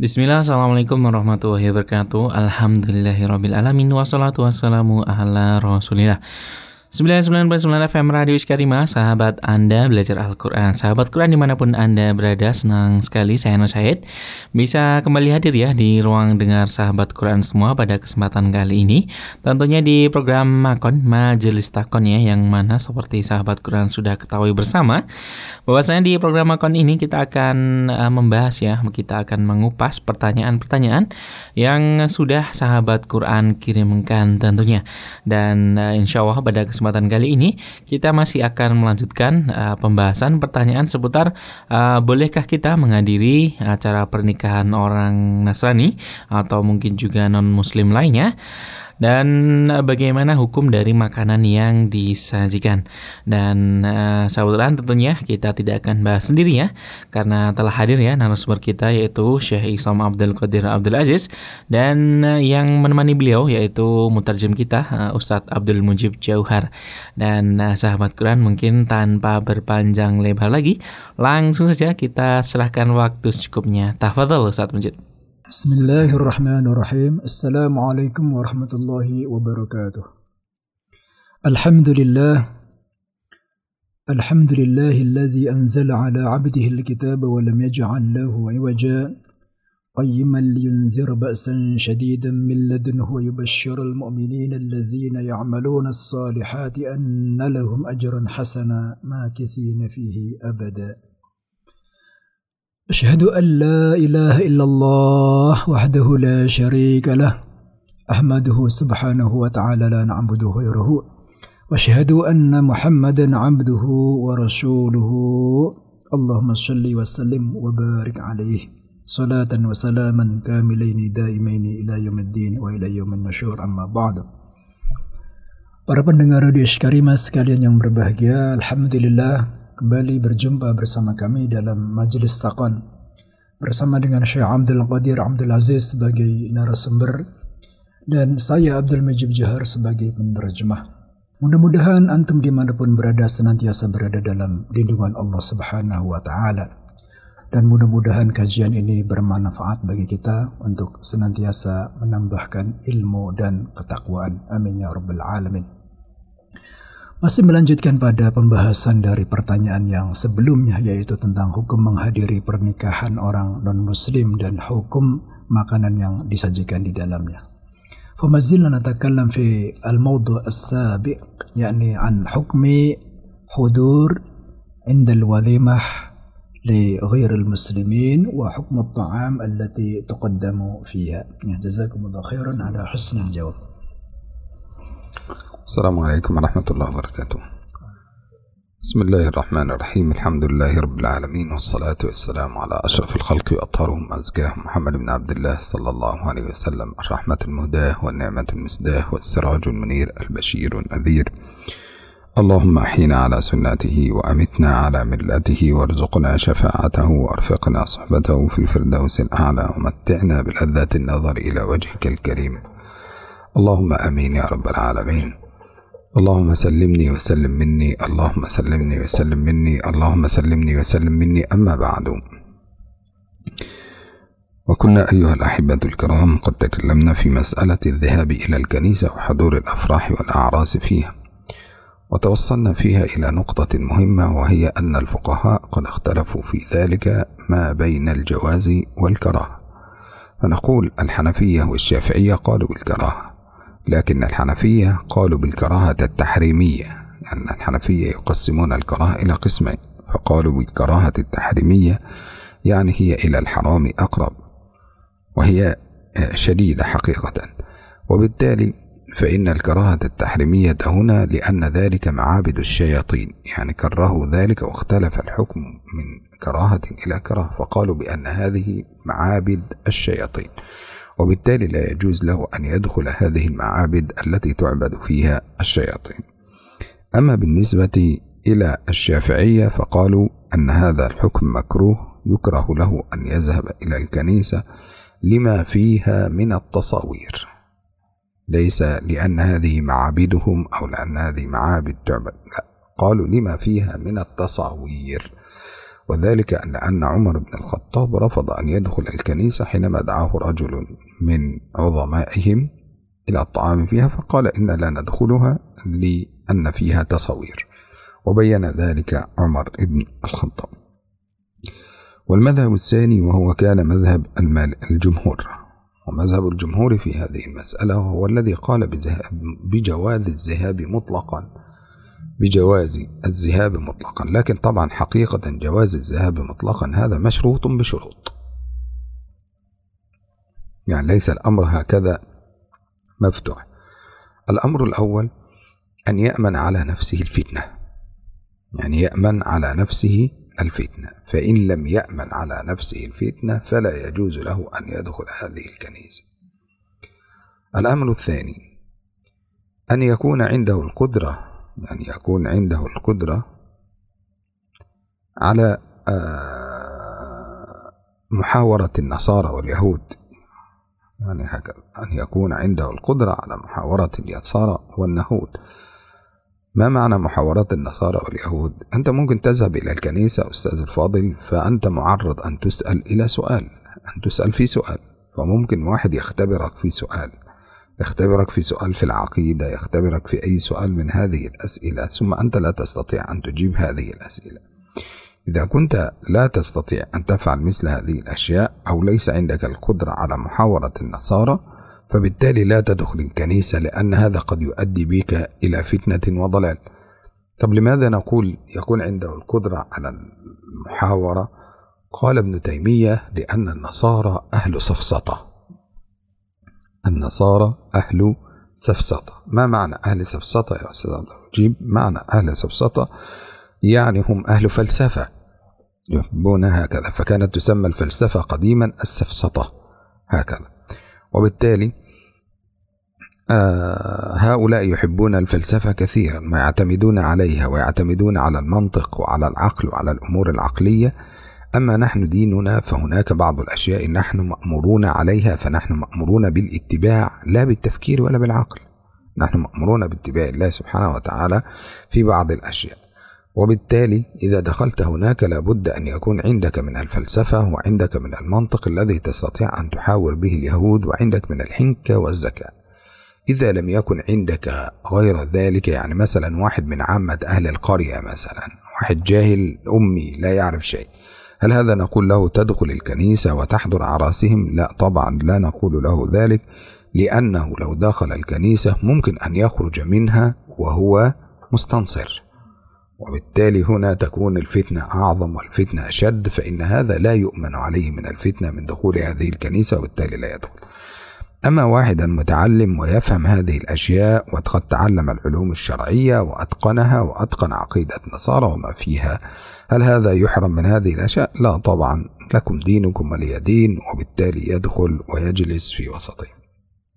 Bismillah, Assalamualaikum warahmatullahi wabarakatuh Alhamdulillahirrabbilalamin Wassalatu wassalamu ala rasulillah 99.9 FM Radio Iskarima, sahabat Anda belajar Al-Quran. Sahabat Quran dimanapun Anda berada, senang sekali saya Nur Syahid. Bisa kembali hadir ya di ruang dengar sahabat Quran semua pada kesempatan kali ini. Tentunya di program Makon, Majelis Takon ya, yang mana seperti sahabat Quran sudah ketahui bersama. Bahwasanya di program Makon ini kita akan eh, membahas ya, kita akan mengupas pertanyaan-pertanyaan yang sudah sahabat Quran kirimkan tentunya. Dan uh, insya Allah pada kesempatan kesempatan kali ini kita masih akan melanjutkan uh, pembahasan pertanyaan seputar uh, bolehkah kita menghadiri acara pernikahan orang Nasrani atau mungkin juga non muslim lainnya dan eh, bagaimana hukum dari makanan yang disajikan. Dan uh, saudara tentunya kita tidak akan bahas sendiri ya karena telah hadir ya narasumber kita yaitu Syekh Isam Abdul Qadir Abdul Aziz dan uh, yang menemani beliau yaitu mutarjem kita uh, Ustadz Abdul Mujib Jauhar. Dan uh, sahabat Quran mungkin tanpa berpanjang lebar lagi langsung saja kita serahkan waktu secukupnya. Tafadhol Ustadz Mujib. بسم الله الرحمن الرحيم السلام عليكم ورحمة الله وبركاته الحمد لله الحمد لله الذي أنزل على عبده الكتاب ولم يجعل له عوجا قيما لينذر بأسا شديدا من لدنه ويبشر المؤمنين الذين يعملون الصالحات أن لهم أجرا حسنا ماكثين فيه أبدا أشهد أن لا إله إلا الله وحده لا شريك له أحمده سبحانه وتعالى لا نعبد غيره وأشهد أن محمدا عبده ورسوله اللهم صل وسلم وبارك عليه صلاة وسلاما كاملين دائمين إلى يوم الدين وإلى يوم النشور أما بعد Para pendengar Radio Skarimas sekalian yang berbahagia, Alhamdulillah kembali berjumpa bersama kami dalam Majelis takon bersama dengan Syekh Abdul Qadir Abdul Aziz sebagai narasumber dan saya Abdul Majid Jahar sebagai penerjemah. Mudah-mudahan antum dimanapun berada senantiasa berada dalam lindungan Allah Subhanahu wa taala. Dan mudah-mudahan kajian ini bermanfaat bagi kita untuk senantiasa menambahkan ilmu dan ketakwaan. Amin ya rabbal alamin. Masih melanjutkan pada pembahasan dari pertanyaan yang sebelumnya yaitu tentang hukum menghadiri pernikahan orang non-muslim dan hukum makanan yang disajikan di dalamnya. فما زلنا نتكلم في الموضوع السابق يعني عن حكم حضور عند الوليمة لغير المسلمين وحكم الطعام التي تقدم فيها جزاكم الله خيرا على حسن الجواب السلام عليكم ورحمة الله وبركاته بسم الله الرحمن الرحيم الحمد لله رب العالمين والصلاة والسلام على أشرف الخلق وأطهرهم أزكاهم محمد بن عبد الله صلى الله عليه وسلم الرحمة المهداة والنعمة المسداة والسراج المنير البشير النذير اللهم أحينا على سنته وأمتنا على ملته وارزقنا شفاعته وارفقنا صحبته في الفردوس الأعلى ومتعنا بلذات النظر إلى وجهك الكريم اللهم امين يا رب العالمين اللهم سلمني وسلم مني اللهم سلمني وسلم مني اللهم سلمني وسلم مني أما بعد وكنا أيها الأحبة الكرام قد تكلمنا في مسألة الذهاب إلى الكنيسة وحضور الأفراح والأعراس فيها وتوصلنا فيها إلى نقطة مهمة وهي أن الفقهاء قد اختلفوا في ذلك ما بين الجواز والكراهة فنقول الحنفية والشافعية قالوا بالكراهة لكن الحنفية قالوا بالكراهة التحريمية أن الحنفية يقسمون الكراهة إلى قسمين فقالوا بالكراهة التحريمية يعني هي إلى الحرام أقرب وهي آه، شديدة حقيقة وبالتالي فإن الكراهة التحريمية هنا لأن ذلك معابد الشياطين يعني كرهوا ذلك واختلف الحكم من كراهة إلى كراهة فقالوا بأن هذه معابد الشياطين وبالتالي لا يجوز له أن يدخل هذه المعابد التي تعبد فيها الشياطين. أما بالنسبة إلى الشافعية فقالوا أن هذا الحكم مكروه يكره له أن يذهب إلى الكنيسة لما فيها من التصاوير ليس لأن هذه معابدهم أو لأن هذه معابد تعبد لا قالوا لما فيها من التصاوير وذلك أن أن عمر بن الخطاب رفض أن يدخل الكنيسة حينما دعاه رجل من عظمائهم إلى الطعام فيها فقال إن لا ندخلها لأن فيها تصوير وبين ذلك عمر بن الخطاب والمذهب الثاني وهو كان مذهب المال الجمهور ومذهب الجمهور في هذه المسألة هو الذي قال بجواز الذهاب مطلقا بجواز الذهاب مطلقا لكن طبعا حقيقة جواز الذهاب مطلقا هذا مشروط بشروط يعني ليس الأمر هكذا مفتوح الأمر الأول أن يأمن على نفسه الفتنة يعني يأمن على نفسه الفتنة فإن لم يأمن على نفسه الفتنة فلا يجوز له أن يدخل هذه الكنيسة الأمر الثاني أن يكون عنده القدرة أن يكون عنده القدرة على آه، محاورة النصارى واليهود يعني هكذا أن يكون عنده القدرة على محاورة النصارى والنهود ما معنى محاورة النصارى واليهود؟ أنت ممكن تذهب إلى الكنيسة أستاذ الفاضل فأنت معرض أن تسأل إلى سؤال أن تسأل في سؤال فممكن واحد يختبرك في سؤال يختبرك في سؤال في العقيدة يختبرك في أي سؤال من هذه الأسئلة ثم أنت لا تستطيع أن تجيب هذه الأسئلة إذا كنت لا تستطيع أن تفعل مثل هذه الأشياء أو ليس عندك القدرة على محاورة النصارى فبالتالي لا تدخل الكنيسة لأن هذا قد يؤدي بك إلى فتنة وضلال طب لماذا نقول يكون عنده القدرة على المحاورة قال ابن تيمية لأن النصارى أهل سفسطة النصارى أهل سفسطة ما معنى أهل سفسطة يا أستاذ عبد المجيب معنى أهل سفسطة يعني هم أهل فلسفة يحبون هكذا فكانت تسمى الفلسفة قديما السفسطة هكذا وبالتالي آه، هؤلاء يحبون الفلسفة كثيرا ويعتمدون عليها ويعتمدون على المنطق وعلى العقل وعلى الأمور العقلية أما نحن ديننا فهناك بعض الأشياء نحن مأمورون عليها فنحن مأمورون بالاتباع لا بالتفكير ولا بالعقل نحن مأمورون باتباع الله سبحانه وتعالى في بعض الأشياء وبالتالي إذا دخلت هناك لابد أن يكون عندك من الفلسفة وعندك من المنطق الذي تستطيع أن تحاور به اليهود وعندك من الحنكة والزكاة إذا لم يكن عندك غير ذلك يعني مثلا واحد من عامة أهل القرية مثلا واحد جاهل أمي لا يعرف شيء هل هذا نقول له تدخل الكنيسة وتحضر أعراسهم؟ لا طبعا لا نقول له ذلك لأنه لو دخل الكنيسة ممكن أن يخرج منها وهو مستنصر وبالتالي هنا تكون الفتنة أعظم والفتنة أشد فإن هذا لا يؤمن عليه من الفتنة من دخول هذه الكنيسة وبالتالي لا يدخل أما واحدا متعلم ويفهم هذه الأشياء وقد تعلم العلوم الشرعية وأتقنها وأتقن عقيدة نصارى وما فيها هل هذا يحرم من هذه الأشياء؟ لا طبعا لكم دينكم ولي دين وبالتالي يدخل ويجلس في وسطه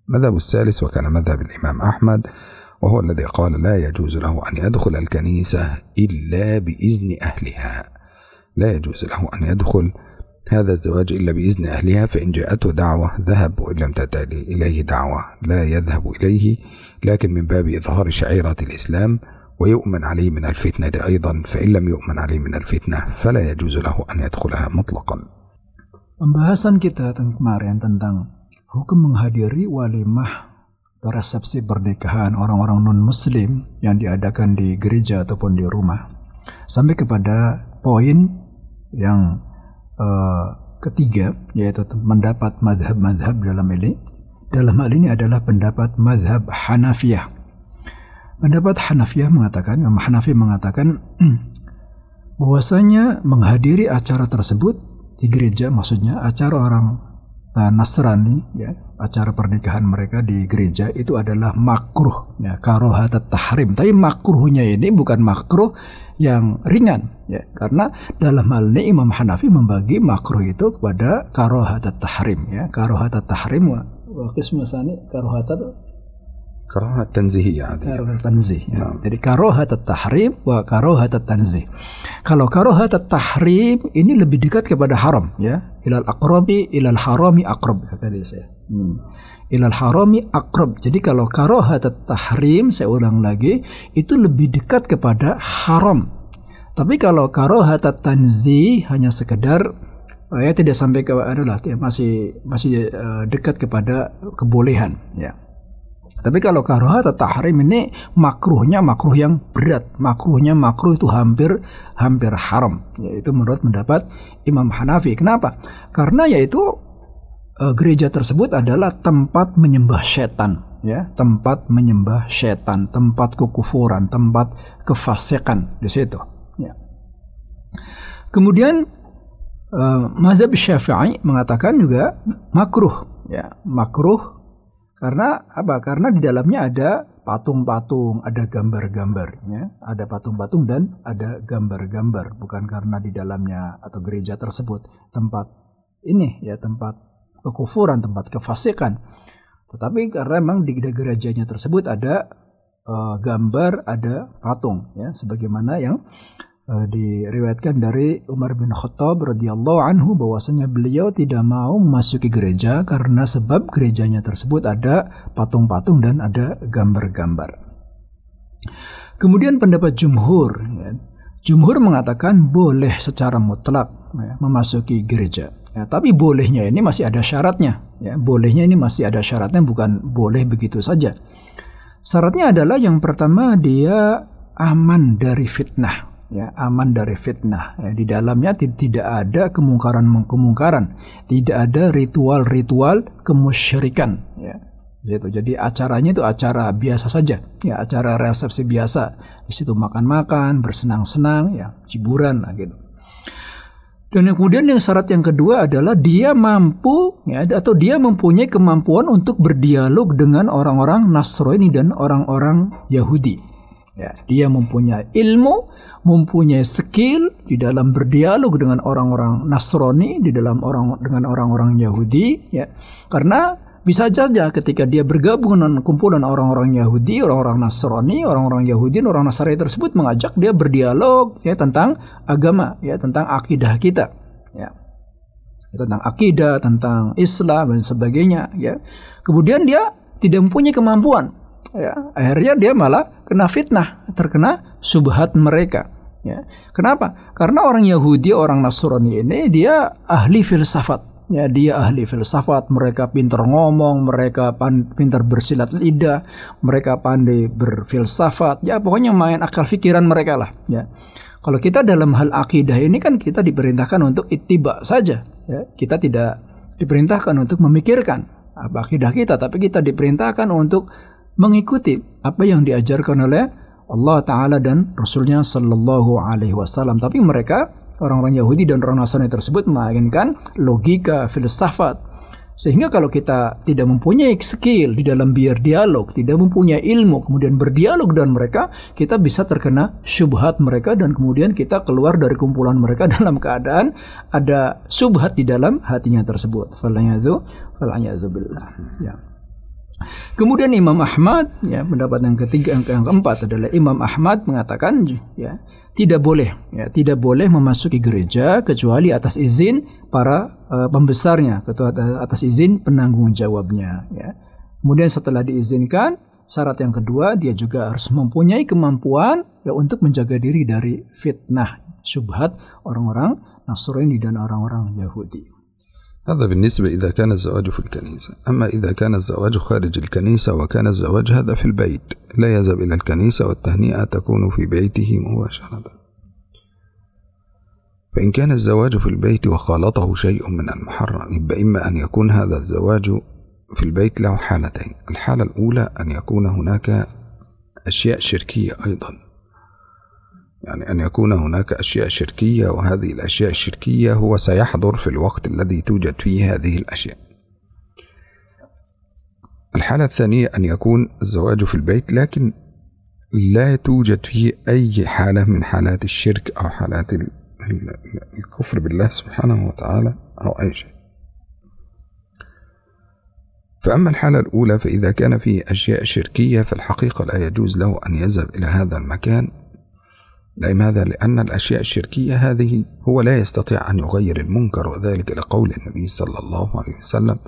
مذهب الثالث وكان مذهب الإمام أحمد وهو الذي قال لا يجوز له أن يدخل الكنيسة إلا بإذن أهلها لا يجوز له أن يدخل هذا الزواج إلا بإذن أهلها فإن جاءته دعوة ذهب وإن لم تأتي إليه دعوة لا يذهب إليه لكن من باب إظهار شعيرة الإسلام ويؤمن عليه من الفتنة أيضا فإن لم يؤمن عليه من الفتنة فلا يجوز له أن يدخلها مطلقا Pembahasan kita kemarin tentang hukum menghadiri walimah atau resepsi pernikahan orang-orang non-muslim yang diadakan di gereja ataupun di rumah sampai kepada poin yang uh, ketiga yaitu pendapat mazhab-mazhab dalam ini dalam hal ini adalah pendapat mazhab Hanafiyah Pendapat Hanafiyah mengatakan, Imam Hanafi mengatakan hmm, bahwasanya menghadiri acara tersebut di gereja maksudnya acara orang uh, Nasrani ya, acara pernikahan mereka di gereja itu adalah makruh ya, karohat tahrim. Tapi makruhnya ini bukan makruh yang ringan ya, karena dalam hal ini Imam Hanafi membagi makruh itu kepada karohat tahrim ya. Karohat tahrim wa wa kismasani karohat karohat tanzih ya tanzih ya. Nah. jadi karohat tahrim wa karohat tanzih kalau karohat tahrim ini lebih dekat kepada haram ya ilal akrobi ilal harami akrob kata saya hmm. ilal harami akrob jadi kalau karohat tahrim saya ulang lagi itu lebih dekat kepada haram tapi kalau karohat tanzih hanya sekedar eh, ya tidak sampai ke adalah ya, masih masih eh, dekat kepada kebolehan ya tapi kalau karoha atau tahrim ini makruhnya makruh yang berat, makruhnya makruh itu hampir hampir haram. Yaitu menurut pendapat Imam Hanafi. Kenapa? Karena yaitu e, gereja tersebut adalah tempat menyembah setan, ya, tempat menyembah setan, tempat kekufuran, tempat kefasikan di situ. Ya. Kemudian e, Mazhab Syafi'i mengatakan juga makruh, ya, makruh karena apa? Karena di dalamnya ada patung-patung, ada gambar-gambarnya, ada patung-patung dan ada gambar-gambar. Bukan karena di dalamnya atau gereja tersebut tempat ini ya tempat kekufuran, tempat kefasikan. Tetapi karena memang di gerejanya tersebut ada uh, gambar, ada patung ya sebagaimana yang direwetkan eh, diriwayatkan dari Umar bin Khattab radhiyallahu anhu bahwasanya beliau tidak mau memasuki gereja karena sebab gerejanya tersebut ada patung-patung dan ada gambar-gambar. Kemudian pendapat jumhur, ya, jumhur mengatakan boleh secara mutlak ya, memasuki gereja. Ya, tapi bolehnya ini masih ada syaratnya. Ya, bolehnya ini masih ada syaratnya, bukan boleh begitu saja. Syaratnya adalah yang pertama dia aman dari fitnah ya aman dari fitnah ya, di dalamnya tidak ada kemungkaran kemungkaran tidak ada ritual-ritual kemusyrikan ya gitu. Jadi acaranya itu acara biasa saja, ya acara resepsi biasa. Di situ makan-makan, bersenang-senang, ya hiburan lah gitu. Dan yang kemudian yang syarat yang kedua adalah dia mampu ya atau dia mempunyai kemampuan untuk berdialog dengan orang-orang Nasrani dan orang-orang Yahudi. Ya, dia mempunyai ilmu, mempunyai skill di dalam berdialog dengan orang-orang Nasrani, di dalam orang dengan orang-orang Yahudi, ya. Karena bisa saja ketika dia bergabung dengan kumpulan orang-orang Yahudi, orang-orang Nasrani, orang-orang Yahudi, orang Nasrani tersebut mengajak dia berdialog ya tentang agama, ya tentang akidah kita, ya. ya tentang akidah, tentang Islam dan sebagainya, ya. Kemudian dia tidak mempunyai kemampuan ya akhirnya dia malah kena fitnah terkena subhat mereka ya kenapa karena orang Yahudi orang Nasrani ini dia ahli filsafat ya dia ahli filsafat mereka pintar ngomong mereka pintar bersilat lidah mereka pandai berfilsafat ya pokoknya main akal pikiran mereka lah ya kalau kita dalam hal akidah ini kan kita diperintahkan untuk ittiba saja ya kita tidak diperintahkan untuk memikirkan apa akidah kita tapi kita diperintahkan untuk mengikuti apa yang diajarkan oleh Allah Ta'ala dan Rasulnya Sallallahu Alaihi Wasallam. Tapi mereka, orang-orang Yahudi dan orang Nasrani tersebut menginginkan logika, filsafat. Sehingga kalau kita tidak mempunyai skill di dalam biar dialog, tidak mempunyai ilmu, kemudian berdialog dengan mereka, kita bisa terkena syubhat mereka dan kemudian kita keluar dari kumpulan mereka dalam keadaan ada syubhat di dalam hatinya tersebut. itu falanya billah. Ya. Kemudian Imam Ahmad ya pendapat yang ketiga yang keempat adalah Imam Ahmad mengatakan ya tidak boleh ya tidak boleh memasuki gereja kecuali atas izin para uh, pembesarnya ketua atas izin penanggung jawabnya ya. Kemudian setelah diizinkan syarat yang kedua dia juga harus mempunyai kemampuan ya untuk menjaga diri dari fitnah syubhat orang-orang Nasrani dan orang-orang Yahudi. هذا بالنسبة إذا كان الزواج في الكنيسة أما إذا كان الزواج خارج الكنيسة وكان الزواج هذا في البيت لا يذهب إلى الكنيسة والتهنئة تكون في بيته مباشرة فإن كان الزواج في البيت وخالطه شيء من المحرم يبقى إما أن يكون هذا الزواج في البيت له حالتين الحالة الأولى أن يكون هناك أشياء شركية أيضا يعني أن يكون هناك أشياء شركية وهذه الأشياء الشركية هو سيحضر في الوقت الذي توجد فيه هذه الأشياء. الحالة الثانية أن يكون الزواج في البيت لكن لا توجد فيه أي حالة من حالات الشرك أو حالات الكفر بالله سبحانه وتعالى أو أي شيء. فأما الحالة الأولى فإذا كان فيه أشياء شركية فالحقيقة لا يجوز له أن يذهب إلى هذا المكان لماذا؟ لأن الأشياء الشركية هذه هو لا يستطيع أن يغير المنكر وذلك لقول النبي صلى الله عليه وسلم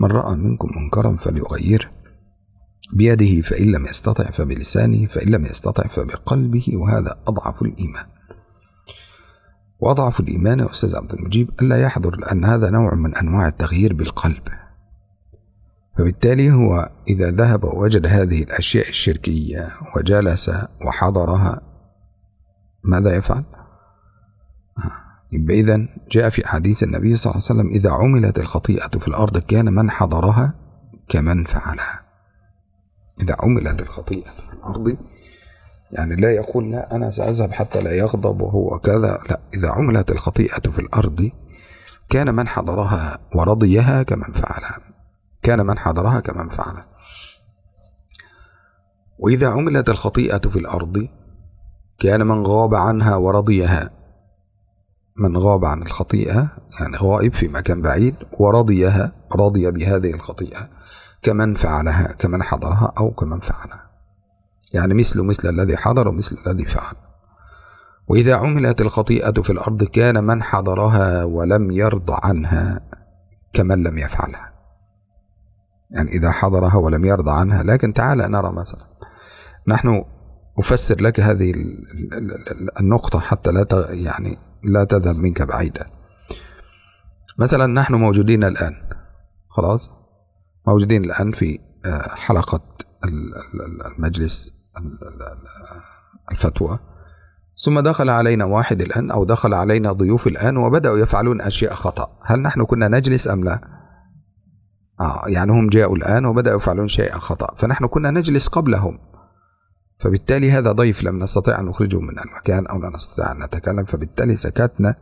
من رأى منكم منكرا فليغيره بيده فإن لم يستطع فبلسانه فإن لم يستطع فبقلبه وهذا أضعف الإيمان وأضعف الإيمان يا أستاذ عبد المجيب ألا يحضر لأن هذا نوع من أنواع التغيير بالقلب فبالتالي هو إذا ذهب ووجد هذه الأشياء الشركية وجلس وحضرها ماذا يفعل؟ آه، يبقى إذا جاء في أحاديث النبي صلى الله عليه وسلم إذا عملت الخطيئة في الأرض كان من حضرها كمن فعلها إذا عملت الخطيئة في الأرض يعني لا يقول لا أنا سأذهب حتى لا يغضب وهو كذا لا إذا عملت الخطيئة في الأرض كان من حضرها ورضيها كمن فعلها كان من حضرها كمن فعلها وإذا عملت الخطيئة في الأرض كان من غاب عنها ورضيها من غاب عن الخطيئة يعني غائب في مكان بعيد ورضيها رضي بهذه الخطيئة كمن فعلها كمن حضرها أو كمن فعلها يعني مثل مثل الذي حضر ومثل الذي فعل وإذا عملت الخطيئة في الأرض كان من حضرها ولم يرض عنها كمن لم يفعلها يعني إذا حضرها ولم يرضى عنها لكن تعال نرى مثلا نحن أفسر لك هذه النقطة حتى لا يعني لا تذهب منك بعيدا مثلا نحن موجودين الآن خلاص موجودين الآن في آه، حلقة المجلس الفتوى ثم دخل علينا واحد الآن أو دخل علينا ضيوف الآن وبدأوا يفعلون أشياء خطأ هل نحن كنا نجلس أم لا؟ آه يعني هم جاءوا الآن وبدأوا يفعلون شيئا خطأ فنحن كنا نجلس قبلهم فبالتالي هذا ضيف لم نستطع أن نخرجه من المكان أو لا نستطيع أن نتكلم فبالتالي سكتنا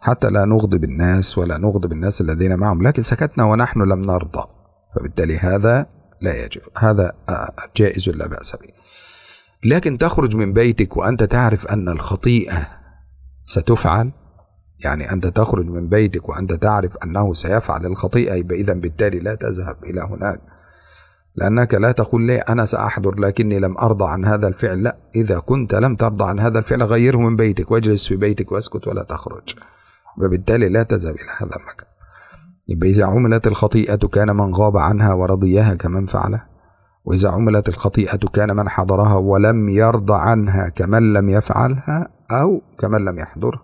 حتى لا نغضب الناس ولا نغضب الناس الذين معهم لكن سكتنا ونحن لم نرضى فبالتالي هذا لا يجب هذا آه، جائز لا بأس به لكن تخرج من بيتك وأنت تعرف أن الخطيئة ستفعل يعني أنت تخرج من بيتك وأنت تعرف أنه سيفعل الخطيئة إذا بالتالي لا تذهب إلى هناك لأنك لا تقول لي أنا سأحضر لكني لم أرضى عن هذا الفعل لا إذا كنت لم ترضى عن هذا الفعل غيره من بيتك واجلس في بيتك واسكت ولا تخرج وبالتالي لا تذهب إلى هذا المكان إذا عملت الخطيئة كان من غاب عنها ورضيها كمن فعلها وإذا عملت الخطيئة كان من حضرها ولم يرضى عنها كمن لم يفعلها أو كمن لم يحضرها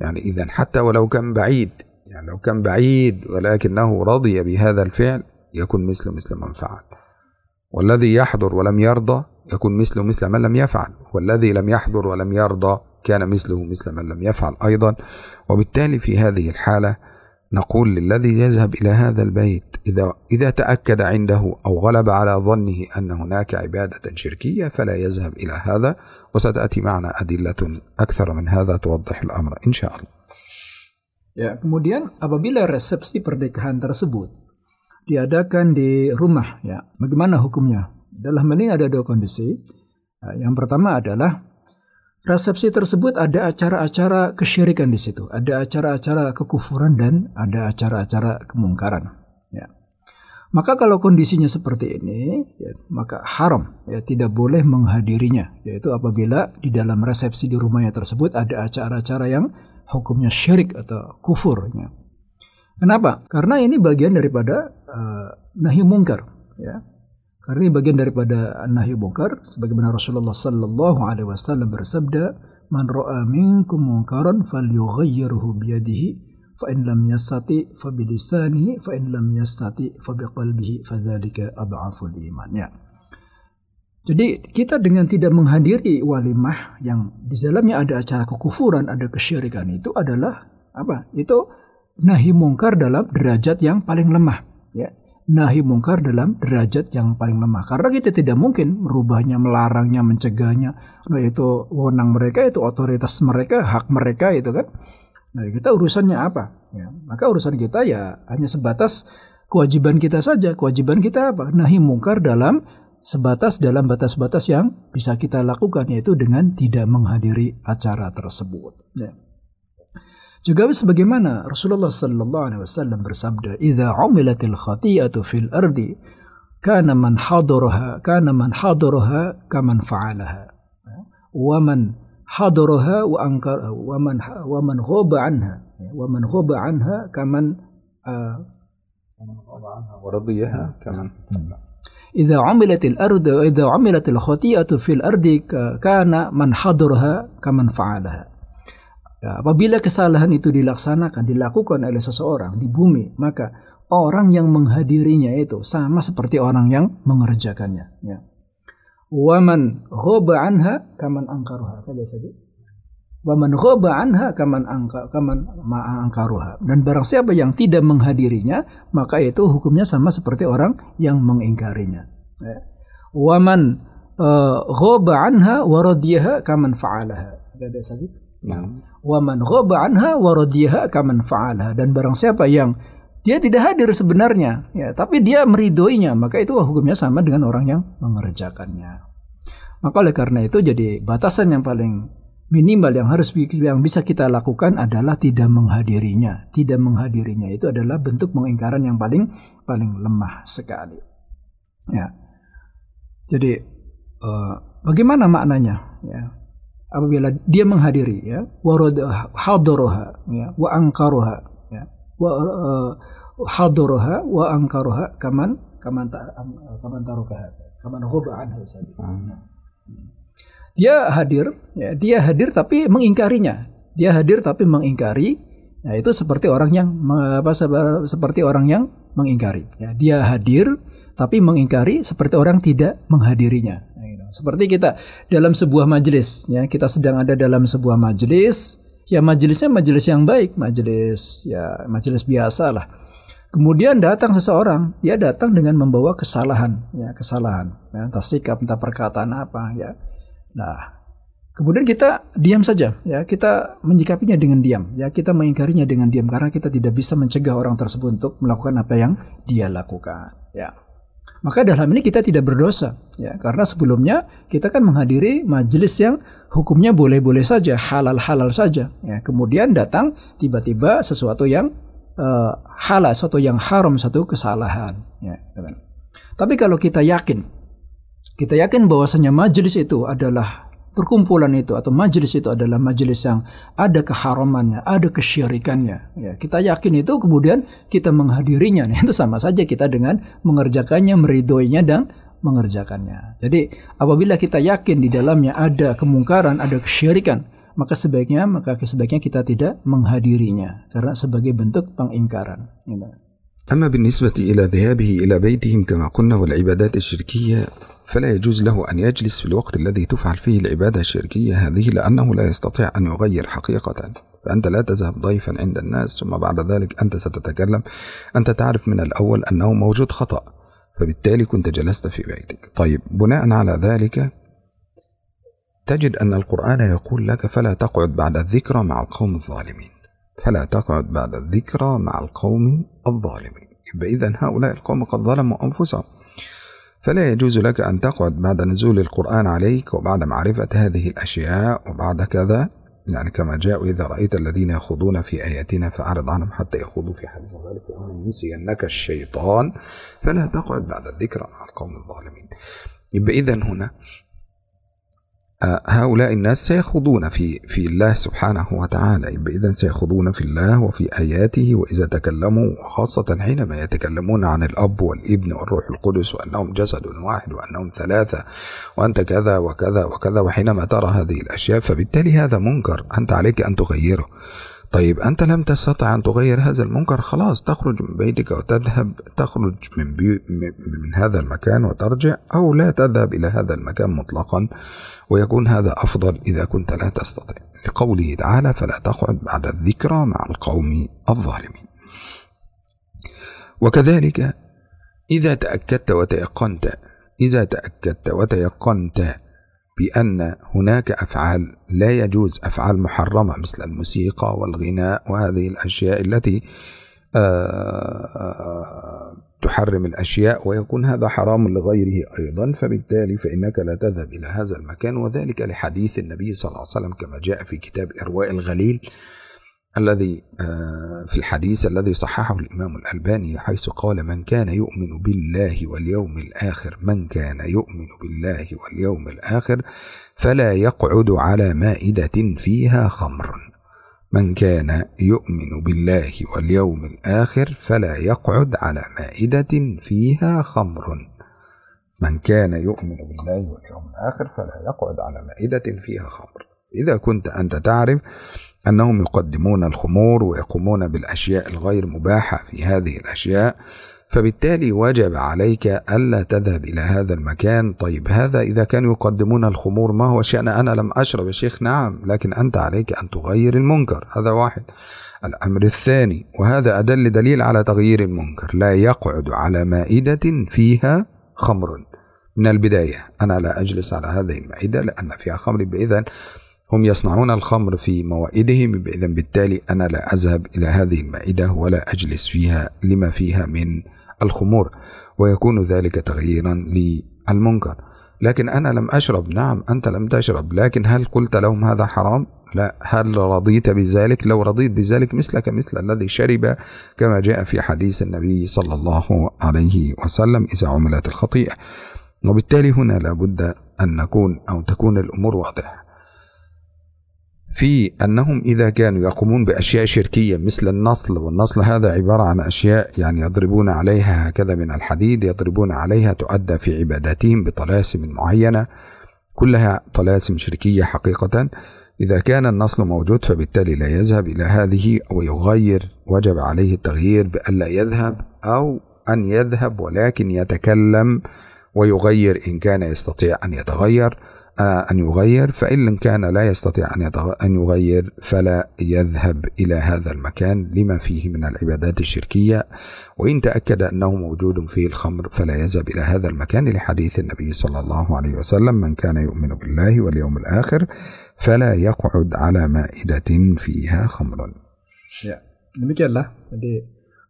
يعني إذا حتى ولو كان بعيد يعني لو كان بعيد ولكنه رضي بهذا الفعل يكن مثله مثل من فعل والذي يحضر ولم يرضى يكون مثله مثل من لم يفعل والذي لم يحضر ولم يرضى كان مثله مثل من لم يفعل أيضا وبالتالي في هذه الحالة نقول للذي يذهب إلى هذا البيت إذا إذا تأكد عنده أو غلب على ظنه أن هناك عبادة شركية فلا يذهب إلى هذا وستأتي معنا أدلة أكثر من هذا توضح الأمر إن شاء الله. Ya, kemudian apabila resepsi pernikahan tersebut diadakan di rumah ya. Bagaimana hukumnya? Dalam hal ini ada dua kondisi. Nah, yang pertama adalah resepsi tersebut ada acara-acara kesyirikan di situ, ada acara-acara kekufuran dan ada acara-acara kemungkaran. Ya. Maka kalau kondisinya seperti ini, ya, maka haram, ya tidak boleh menghadirinya. Yaitu apabila di dalam resepsi di rumahnya tersebut ada acara-acara yang hukumnya syirik atau kufurnya. Kenapa? Karena ini bagian daripada uh, eh, nahi mungkar, ya. Karena ini bagian daripada nahi mungkar sebagaimana Rasulullah sallallahu alaihi wasallam bersabda, "Man ra'a minkum munkaran falyughayyirhu biyadihi, fa in lam yastati fa bilisanihi, fa in lam yastati fa biqalbihi, dzalika adhaful iman." Ya. Jadi kita dengan tidak menghadiri walimah yang di dalamnya ada acara kekufuran, ada kesyirikan itu adalah apa? Itu nahi mungkar dalam derajat yang paling lemah ya nahi mungkar dalam derajat yang paling lemah karena kita tidak mungkin merubahnya melarangnya mencegahnya nah itu wewenang mereka itu otoritas mereka hak mereka itu kan nah kita urusannya apa ya maka urusan kita ya hanya sebatas kewajiban kita saja kewajiban kita apa nahi mungkar dalam sebatas dalam batas-batas yang bisa kita lakukan yaitu dengan tidak menghadiri acara tersebut ya. Juga sebagaimana Rasulullah Sallallahu Alaihi Wasallam bersabda, "Idza umilatil khati'atu fil ardi, kana man hadaraha, kana man hadurha, kaman fa'alaha." Wa man hadaraha wa ankar wa man wa man ghaba anha wa man ghaba anha kaman ورضيها كمان إذا عملت الأرض إذا عملت الخطيئة في الأرض كان من حضرها كمن فعلها Ya, apabila kesalahan itu dilaksanakan, dilakukan oleh seseorang di bumi, maka orang yang menghadirinya itu sama seperti orang yang mengerjakannya. Ya. Waman ghoba anha kaman angkaruha. Kada saja. Waman ghoba anha kaman angka kaman angkaruha. Dan barang siapa yang tidak menghadirinya, maka itu hukumnya sama seperti orang yang mengingkarinya. Ya. Waman uh, eh, ghoba anha waradiyaha kaman fa'alaha. Kada saja Waman nah. wa ghaba anha wa kaman fa'ala dan barang siapa yang dia tidak hadir sebenarnya ya tapi dia meridoinya maka itu hukumnya sama dengan orang yang mengerjakannya maka oleh karena itu jadi batasan yang paling minimal yang harus yang bisa kita lakukan adalah tidak menghadirinya tidak menghadirinya itu adalah bentuk mengingkaran yang paling paling lemah sekali ya jadi uh, bagaimana maknanya ya apabila dia menghadiri ya waradaha hadaroha ya wa angkaroha ya wa uh, hadaroha wa angkaroha kaman kaman ta, kaman tarukah kaman huba anhu hmm. dia hadir ya dia hadir tapi mengingkarinya dia hadir tapi mengingkari ya itu seperti orang yang apa seperti orang yang mengingkari ya dia hadir tapi mengingkari seperti orang tidak menghadirinya seperti kita dalam sebuah majelis, ya kita sedang ada dalam sebuah majelis, ya majelisnya majelis yang baik, majelis ya majelis biasa lah. Kemudian datang seseorang, dia datang dengan membawa kesalahan, ya kesalahan, ya, entah sikap, entah perkataan apa, ya. Nah, Kemudian kita diam saja, ya kita menyikapinya dengan diam, ya kita mengingkarinya dengan diam karena kita tidak bisa mencegah orang tersebut untuk melakukan apa yang dia lakukan, ya. Maka dalam ini kita tidak berdosa ya karena sebelumnya kita kan menghadiri majelis yang hukumnya boleh-boleh saja, halal-halal saja ya. Kemudian datang tiba-tiba sesuatu yang uh, halal, sesuatu yang haram, satu kesalahan ya. Gitu kan. Tapi kalau kita yakin kita yakin bahwasanya majelis itu adalah perkumpulan itu atau majelis itu adalah majelis yang ada keharamannya, ada kesyirikannya. Ya, kita yakin itu kemudian kita menghadirinya. Nah, itu sama saja kita dengan mengerjakannya, meridoinya dan mengerjakannya. Jadi apabila kita yakin di dalamnya ada kemungkaran, ada kesyirikan, maka sebaiknya maka sebaiknya kita tidak menghadirinya karena sebagai bentuk pengingkaran. Gitu. أما بالنسبة إلى ذهابه إلى بيتهم كما قلنا والعبادات الشركية فلا يجوز له أن يجلس في الوقت الذي تفعل فيه العبادة الشركية هذه لأنه لا يستطيع أن يغير حقيقة فأنت لا تذهب ضيفا عند الناس ثم بعد ذلك أنت ستتكلم أنت تعرف من الأول أنه موجود خطأ فبالتالي كنت جلست في بيتك طيب بناء على ذلك تجد أن القرآن يقول لك فلا تقعد بعد الذكرى مع القوم الظالمين فلا تقعد بعد الذكرى مع القوم الظالمين يبقى إذا هؤلاء القوم قد ظلموا أنفسهم فلا يجوز لك أن تقعد بعد نزول القرآن عليك وبعد معرفة هذه الأشياء وبعد كذا يعني كما جاء إذا رأيت الذين يخوضون في آياتنا فأعرض عنهم حتى يخوضوا في حديث ذلك آية. ينسينك الشيطان فلا تقعد بعد الذكرى مع القوم الظالمين يبقى إذا هنا هؤلاء الناس سيخوضون في في الله سبحانه وتعالى إذا سيخوضون في الله وفي آياته وإذا تكلموا وخاصة حينما يتكلمون عن الأب والابن والروح القدس وأنهم جسد واحد وأنهم ثلاثة وأنت كذا وكذا وكذا وحينما ترى هذه الأشياء فبالتالي هذا منكر أنت عليك أن تغيره طيب أنت لم تستطع أن تغير هذا المنكر خلاص تخرج من بيتك وتذهب تخرج من, بي من هذا المكان وترجع أو لا تذهب إلى هذا المكان مطلقا ويكون هذا أفضل إذا كنت لا تستطيع لقوله تعالى فلا تقعد بعد الذكرى مع القوم الظالمين وكذلك إذا تأكدت وتيقنت إذا تأكدت وتيقنت بأن هناك أفعال لا يجوز أفعال محرمة مثل الموسيقى والغناء وهذه الأشياء التي آه، آه، تحرم الأشياء ويكون هذا حرام لغيره أيضا فبالتالي فإنك لا تذهب إلى هذا المكان وذلك لحديث النبي صلى الله عليه وسلم كما جاء في كتاب إرواء الغليل الذي آه، في الحديث الذي صححه الإمام الألباني حيث قال من كان يؤمن بالله واليوم الآخر من كان يؤمن بالله واليوم الآخر فلا يقعد على مائدة فيها خمر من كان يؤمن بالله واليوم الآخر فلا يقعد على مائدة فيها خمر من كان يؤمن بالله واليوم الآخر فلا يقعد على مائدة فيها خمر إذا كنت أنت تعرف أنهم يقدمون الخمور ويقومون بالأشياء الغير مباحة في هذه الأشياء فبالتالي وجب عليك ألا تذهب إلى هذا المكان طيب هذا إذا كانوا يقدمون الخمور ما هو شأن أنا لم أشرب يا شيخ نعم لكن أنت عليك أن تغير المنكر هذا واحد الأمر الثاني وهذا أدل دليل على تغيير المنكر لا يقعد على مائدة فيها خمر من البداية أنا لا أجلس على هذه المائدة لأن فيها خمر إذا هم يصنعون الخمر في موائدهم إذا بالتالي أنا لا أذهب إلى هذه المائدة ولا أجلس فيها لما فيها من الخمور ويكون ذلك تغييرا للمنكر لكن أنا لم أشرب نعم أنت لم تشرب لكن هل قلت لهم هذا حرام لا هل رضيت بذلك لو رضيت بذلك مثلك مثل الذي شرب كما جاء في حديث النبي صلى الله عليه وسلم إذا عملت الخطيئة وبالتالي هنا لابد أن نكون أو تكون الأمور واضحة في أنهم إذا كانوا يقومون بأشياء شركية مثل النصل والنصل هذا عبارة عن أشياء يعني يضربون عليها هكذا من الحديد يضربون عليها تؤدى في عباداتهم بطلاسم معينة كلها طلاسم شركية حقيقة إذا كان النصل موجود فبالتالي لا يذهب إلى هذه أو يغير وجب عليه التغيير بألا يذهب أو أن يذهب ولكن يتكلم ويغير إن كان يستطيع أن يتغير أن يغير فإن كان لا يستطيع أن, أن يغير فلا يذهب إلى هذا المكان لما فيه من العبادات الشركية وإن تأكد أنه موجود فيه الخمر فلا يذهب إلى هذا المكان لحديث النبي صلى الله عليه وسلم من كان يؤمن بالله واليوم الآخر فلا يقعد على مائدة فيها خمر demikianlah. Jadi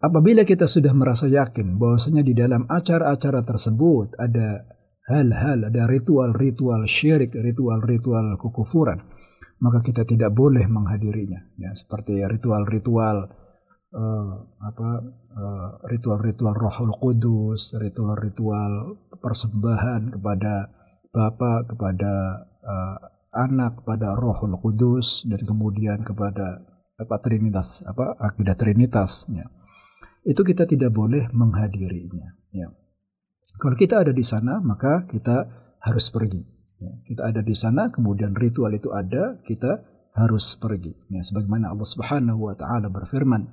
apabila kita sudah merasa yakin bahwasanya di dalam acara-acara tersebut ada hal-hal ada ritual-ritual syirik, ritual-ritual kekufuran, maka kita tidak boleh menghadirinya. Ya, seperti ritual-ritual uh, eh, apa uh, eh, ritual-ritual Rohul Kudus, ritual-ritual persembahan kepada Bapa, kepada uh, anak, kepada Rohul Kudus dan kemudian kepada apa Trinitas, apa akidah Trinitasnya. Itu kita tidak boleh menghadirinya. Ya. Kalau kita ada di sana, maka kita harus pergi. Ya, kita ada di sana, kemudian ritual itu ada, kita harus pergi. Ya, sebagaimana Allah Subhanahu wa taala berfirman,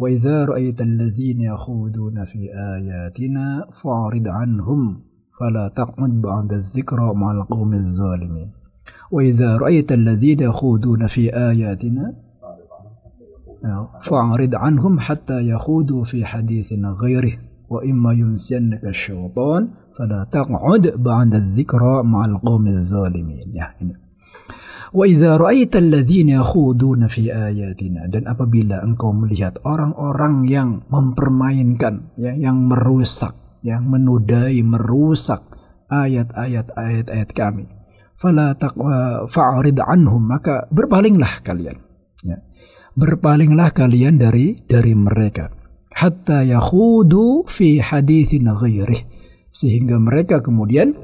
"Wa idza ra'aita alladziina yakhuduna fi ayatina fa'rid 'anhum fala taq'ud ba'da dzikra ma'al qaumiz zalimin." Wa idza ra'aita alladziina yakhuduna fi ayatina fa'rid 'anhum hatta يخوضوا fi حديث غيره wa imma yunsiyannaka syaitan fala taq'ud ba'da dzikra ma'al qaumiz zalimin ya ini wa idza ra'aita dan apabila engkau melihat orang-orang yang mempermainkan ya yang merusak yang menudai merusak ayat-ayat ayat-ayat kami fala taqwa fa'rid anhum maka berpalinglah kalian ya berpalinglah kalian dari dari mereka hatta yakhudu fi hadithin ghairih sehingga mereka kemudian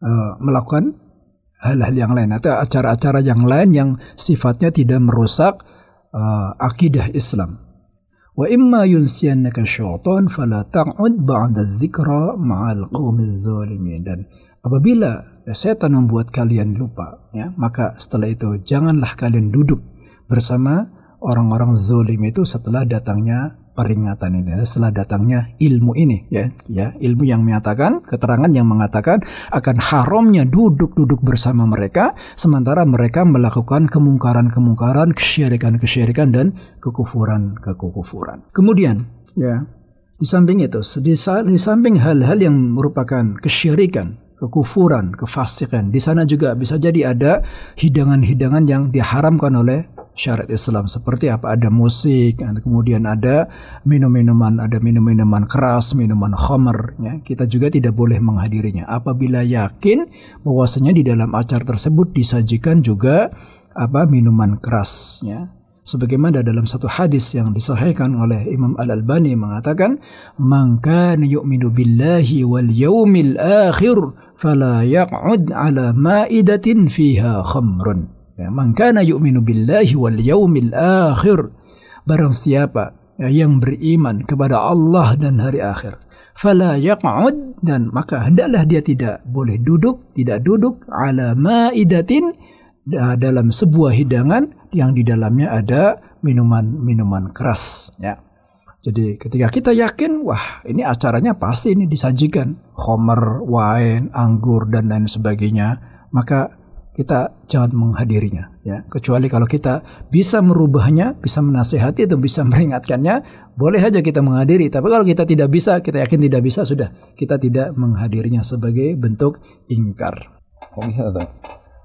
uh, melakukan hal-hal yang lain atau acara-acara yang lain yang sifatnya tidak merusak uh, akidah Islam. Wa imma yunsiyannaka syaitan fala ta'ud ba'da dzikra ma'al qaumiz zalimin dan apabila setan membuat kalian lupa ya maka setelah itu janganlah kalian duduk bersama orang-orang zalim itu setelah datangnya peringatan ini ya, setelah datangnya ilmu ini ya ya ilmu yang menyatakan keterangan yang mengatakan akan haramnya duduk-duduk bersama mereka sementara mereka melakukan kemungkaran-kemungkaran kesyirikan-kesyirikan dan kekufuran-kekufuran kemudian ya di samping itu di, di samping hal-hal yang merupakan kesyirikan kekufuran, kefasikan. Di sana juga bisa jadi ada hidangan-hidangan yang diharamkan oleh syariat Islam seperti apa ada musik kemudian ada minum-minuman ada minum-minuman keras minuman khamer ya kita juga tidak boleh menghadirinya apabila yakin bahwasanya di dalam acara tersebut disajikan juga apa minuman keras ya sebagaimana dalam satu hadis yang disahihkan oleh Imam Al Albani mengatakan maka yu'minu billahi wal yaumil akhir fala yaq'ud ala ma'idatin fiha khamrun Ya, Man kana yu'minu billahi wal yaumil akhir. Barang siapa ya, yang beriman kepada Allah dan hari akhir. Fala yaq'ud dan maka hendaklah dia tidak boleh duduk, tidak duduk ala ma'idatin dalam sebuah hidangan yang di dalamnya ada minuman-minuman keras ya. Jadi ketika kita yakin, wah ini acaranya pasti ini disajikan. khomer, wine, anggur, dan lain sebagainya. Maka kita jangan menghadirinya ya kecuali kalau kita bisa merubahnya bisa menasehati atau bisa meringatkannya boleh aja kita menghadiri tapi kalau kita tidak bisa kita yakin tidak bisa sudah kita tidak menghadirinya sebagai bentuk ingkar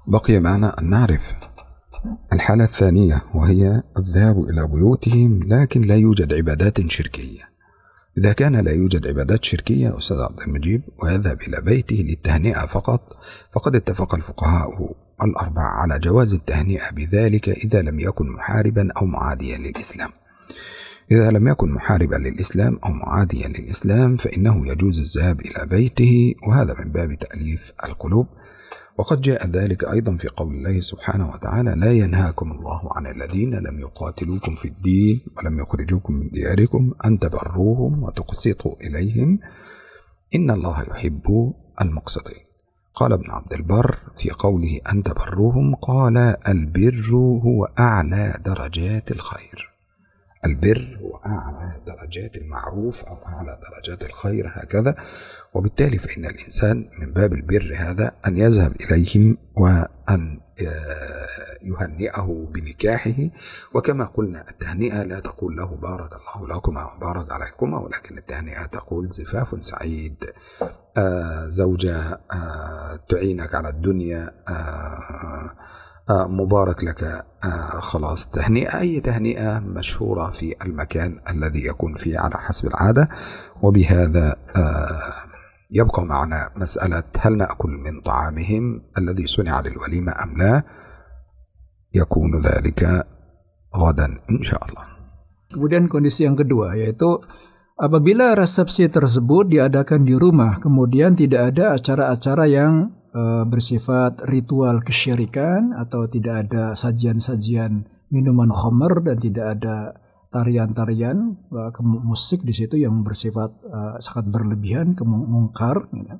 بقي معنا أن نعرف الحالة الثانية وهي الذهاب إلى بيوتهم لكن لا يوجد عبادات شركية إذا كان لا يوجد عبادات شركية أستاذ عبد المجيب ويذهب إلى بيته للتهنئة فقط فقد اتفق الفقهاء الأربع على جواز التهنئة بذلك إذا لم يكن محاربا أو معاديا للإسلام إذا لم يكن محاربا للإسلام أو معاديا للإسلام فإنه يجوز الذهاب إلى بيته وهذا من باب تأليف القلوب وقد جاء ذلك أيضا في قول الله سبحانه وتعالى لا ينهاكم الله عن الذين لم يقاتلوكم في الدين ولم يخرجوكم من دياركم أن تبروهم وتقسطوا إليهم إن الله يحب المقسطين قال ابن عبد البر في قوله أن برهم قال البر هو أعلى درجات الخير البر هو أعلى درجات المعروف أو أعلى درجات الخير هكذا وبالتالي فإن الإنسان من باب البر هذا أن يذهب إليهم وأن آه، يهنئه بنكاحه وكما قلنا التهنئة لا تقول له بارك الله لكما وبارك عليكما ولكن التهنئة تقول زفاف سعيد آه زوجة آه تعينك على الدنيا آه،, آه آه مبارك لك آه خلاص تهنئة أي تهنئة مشهورة في المكان الذي يكون فيه على حسب العادة وبهذا آه يبقى معنا مسألة هل نأكل من طعامهم الذي صنع للوليمة أم لا yakunu dzalika ghadan insyaallah. Kemudian kondisi yang kedua yaitu apabila resepsi tersebut diadakan di rumah kemudian tidak ada acara-acara yang e, bersifat ritual kesyirikan atau tidak ada sajian-sajian minuman khamr dan tidak ada tarian-tarian eh, musik di situ yang bersifat e, sangat berlebihan kemungkar gitu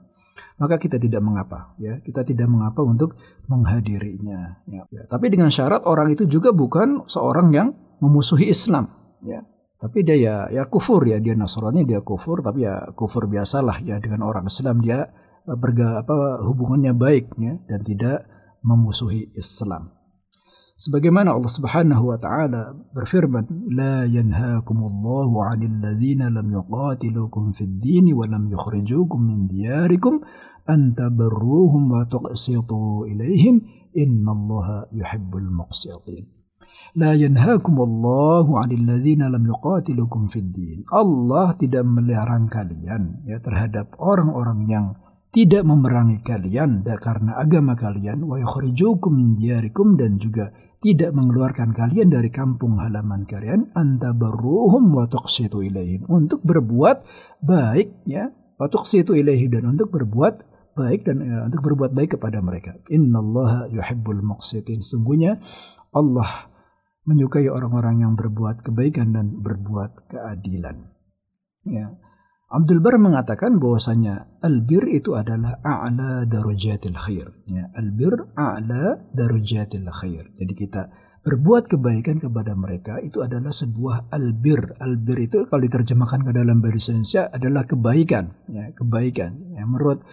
maka kita tidak mengapa ya kita tidak mengapa untuk menghadirinya ya. Ya, tapi dengan syarat orang itu juga bukan seorang yang memusuhi Islam ya tapi dia ya ya kufur ya dia Nasrani dia kufur tapi ya kufur biasalah ya dengan orang Islam dia eh, berga, apa hubungannya baiknya dan tidak memusuhi Islam Sebagaimana Allah Subhanahu wa taala berfirman, "La yanhaakumullahu 'anil ladzina lam yuqatilukum fid din wa lam yukhrijukum min diyarikum an tabarruhum wa tuqsitu ilaihim, innallaha yuhibbul muqsitin." La yanhaakumullahu 'anil ladzina lam yuqatilukum fid din. Allah tidak melarang kalian ya terhadap orang-orang yang tidak memerangi kalian karena agama kalian wa yukhrijukum min diyarikum dan juga tidak mengeluarkan kalian dari kampung halaman kalian anta antabarruhum wa tuqsitu ilaihim untuk berbuat baik ya wa tuqsitu ilaihim dan untuk berbuat baik dan ya, untuk berbuat baik kepada mereka innallaha yuhibbul muqsitin sungguhnya Allah menyukai orang-orang yang berbuat kebaikan dan berbuat keadilan ya Abdul Bar mengatakan bahwasanya albir itu adalah a'la darujatil khair. Ya, albir a'la darujatil khair. Jadi kita berbuat kebaikan kepada mereka itu adalah sebuah albir. Albir itu kalau diterjemahkan ke dalam bahasa Indonesia adalah kebaikan, ya, kebaikan. Ya, menurut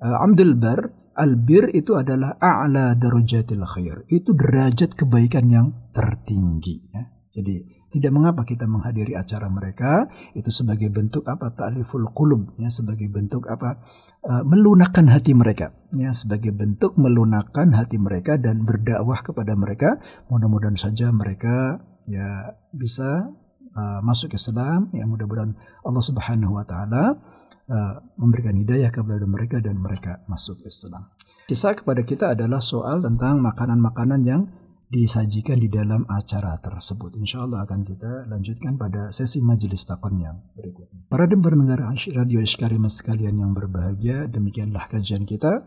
uh, Abdul Bar, albir itu adalah a'la darujatil khair. Itu derajat kebaikan yang tertinggi, ya. Jadi tidak mengapa kita menghadiri acara mereka itu sebagai bentuk apa ta'liful qulub ya sebagai bentuk apa eh, melunakkan hati mereka ya sebagai bentuk melunakkan hati mereka dan berdakwah kepada mereka mudah-mudahan saja mereka ya bisa uh, masuk Islam ya mudah-mudahan Allah Subhanahu wa taala uh, memberikan hidayah kepada mereka dan mereka masuk Islam. kisah kepada kita adalah soal tentang makanan-makanan yang disajikan di dalam acara tersebut. Insya Allah akan kita lanjutkan pada sesi majelis takon yang berikutnya. Para dengar negara Radio Iskarima sekalian yang berbahagia, demikianlah kajian kita.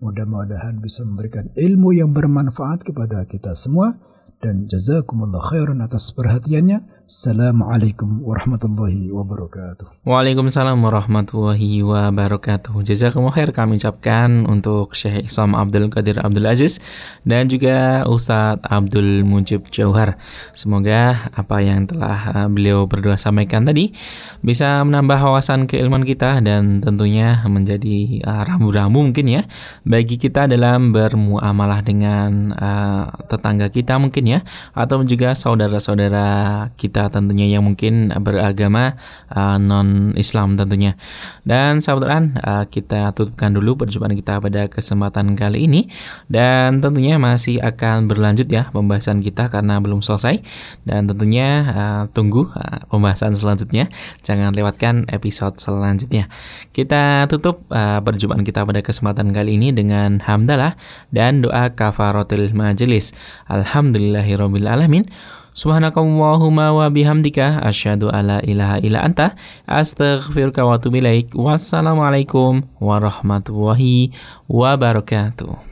Mudah-mudahan bisa memberikan ilmu yang bermanfaat kepada kita semua. Dan jazakumullah khairan atas perhatiannya. Assalamualaikum warahmatullahi wabarakatuh. Waalaikumsalam warahmatullahi wabarakatuh. Jazakumullah khair kami ucapkan untuk Syekh Islam Abdul Qadir Abdul Aziz dan juga Ustadz Abdul Mujib Jauhar. Semoga apa yang telah eh, beliau berdua sampaikan tadi bisa menambah wawasan keilmuan kita dan tentunya menjadi eh, rambu-rambu uh, mungkin ya bagi kita dalam bermuamalah dengan uh, tetangga kita mungkin ya atau juga saudara-saudara kita kita tentunya yang mungkin beragama uh, non Islam tentunya. Dan sahabat Quran uh, kita tutupkan dulu perjumpaan kita pada kesempatan kali ini dan tentunya masih akan berlanjut ya pembahasan kita karena belum selesai dan tentunya uh, tunggu uh, pembahasan selanjutnya. Jangan lewatkan episode selanjutnya. Kita tutup uh, perjumpaan kita pada kesempatan kali ini dengan hamdalah dan doa kafaratul majelis. alhamdulillahirobbilalamin Subhanakallahumma wa bihamdika asyhadu alla ilaha illa anta astaghfiruka wa atubu ilaik. Wassalamualaikum warahmatullahi wabarakatuh.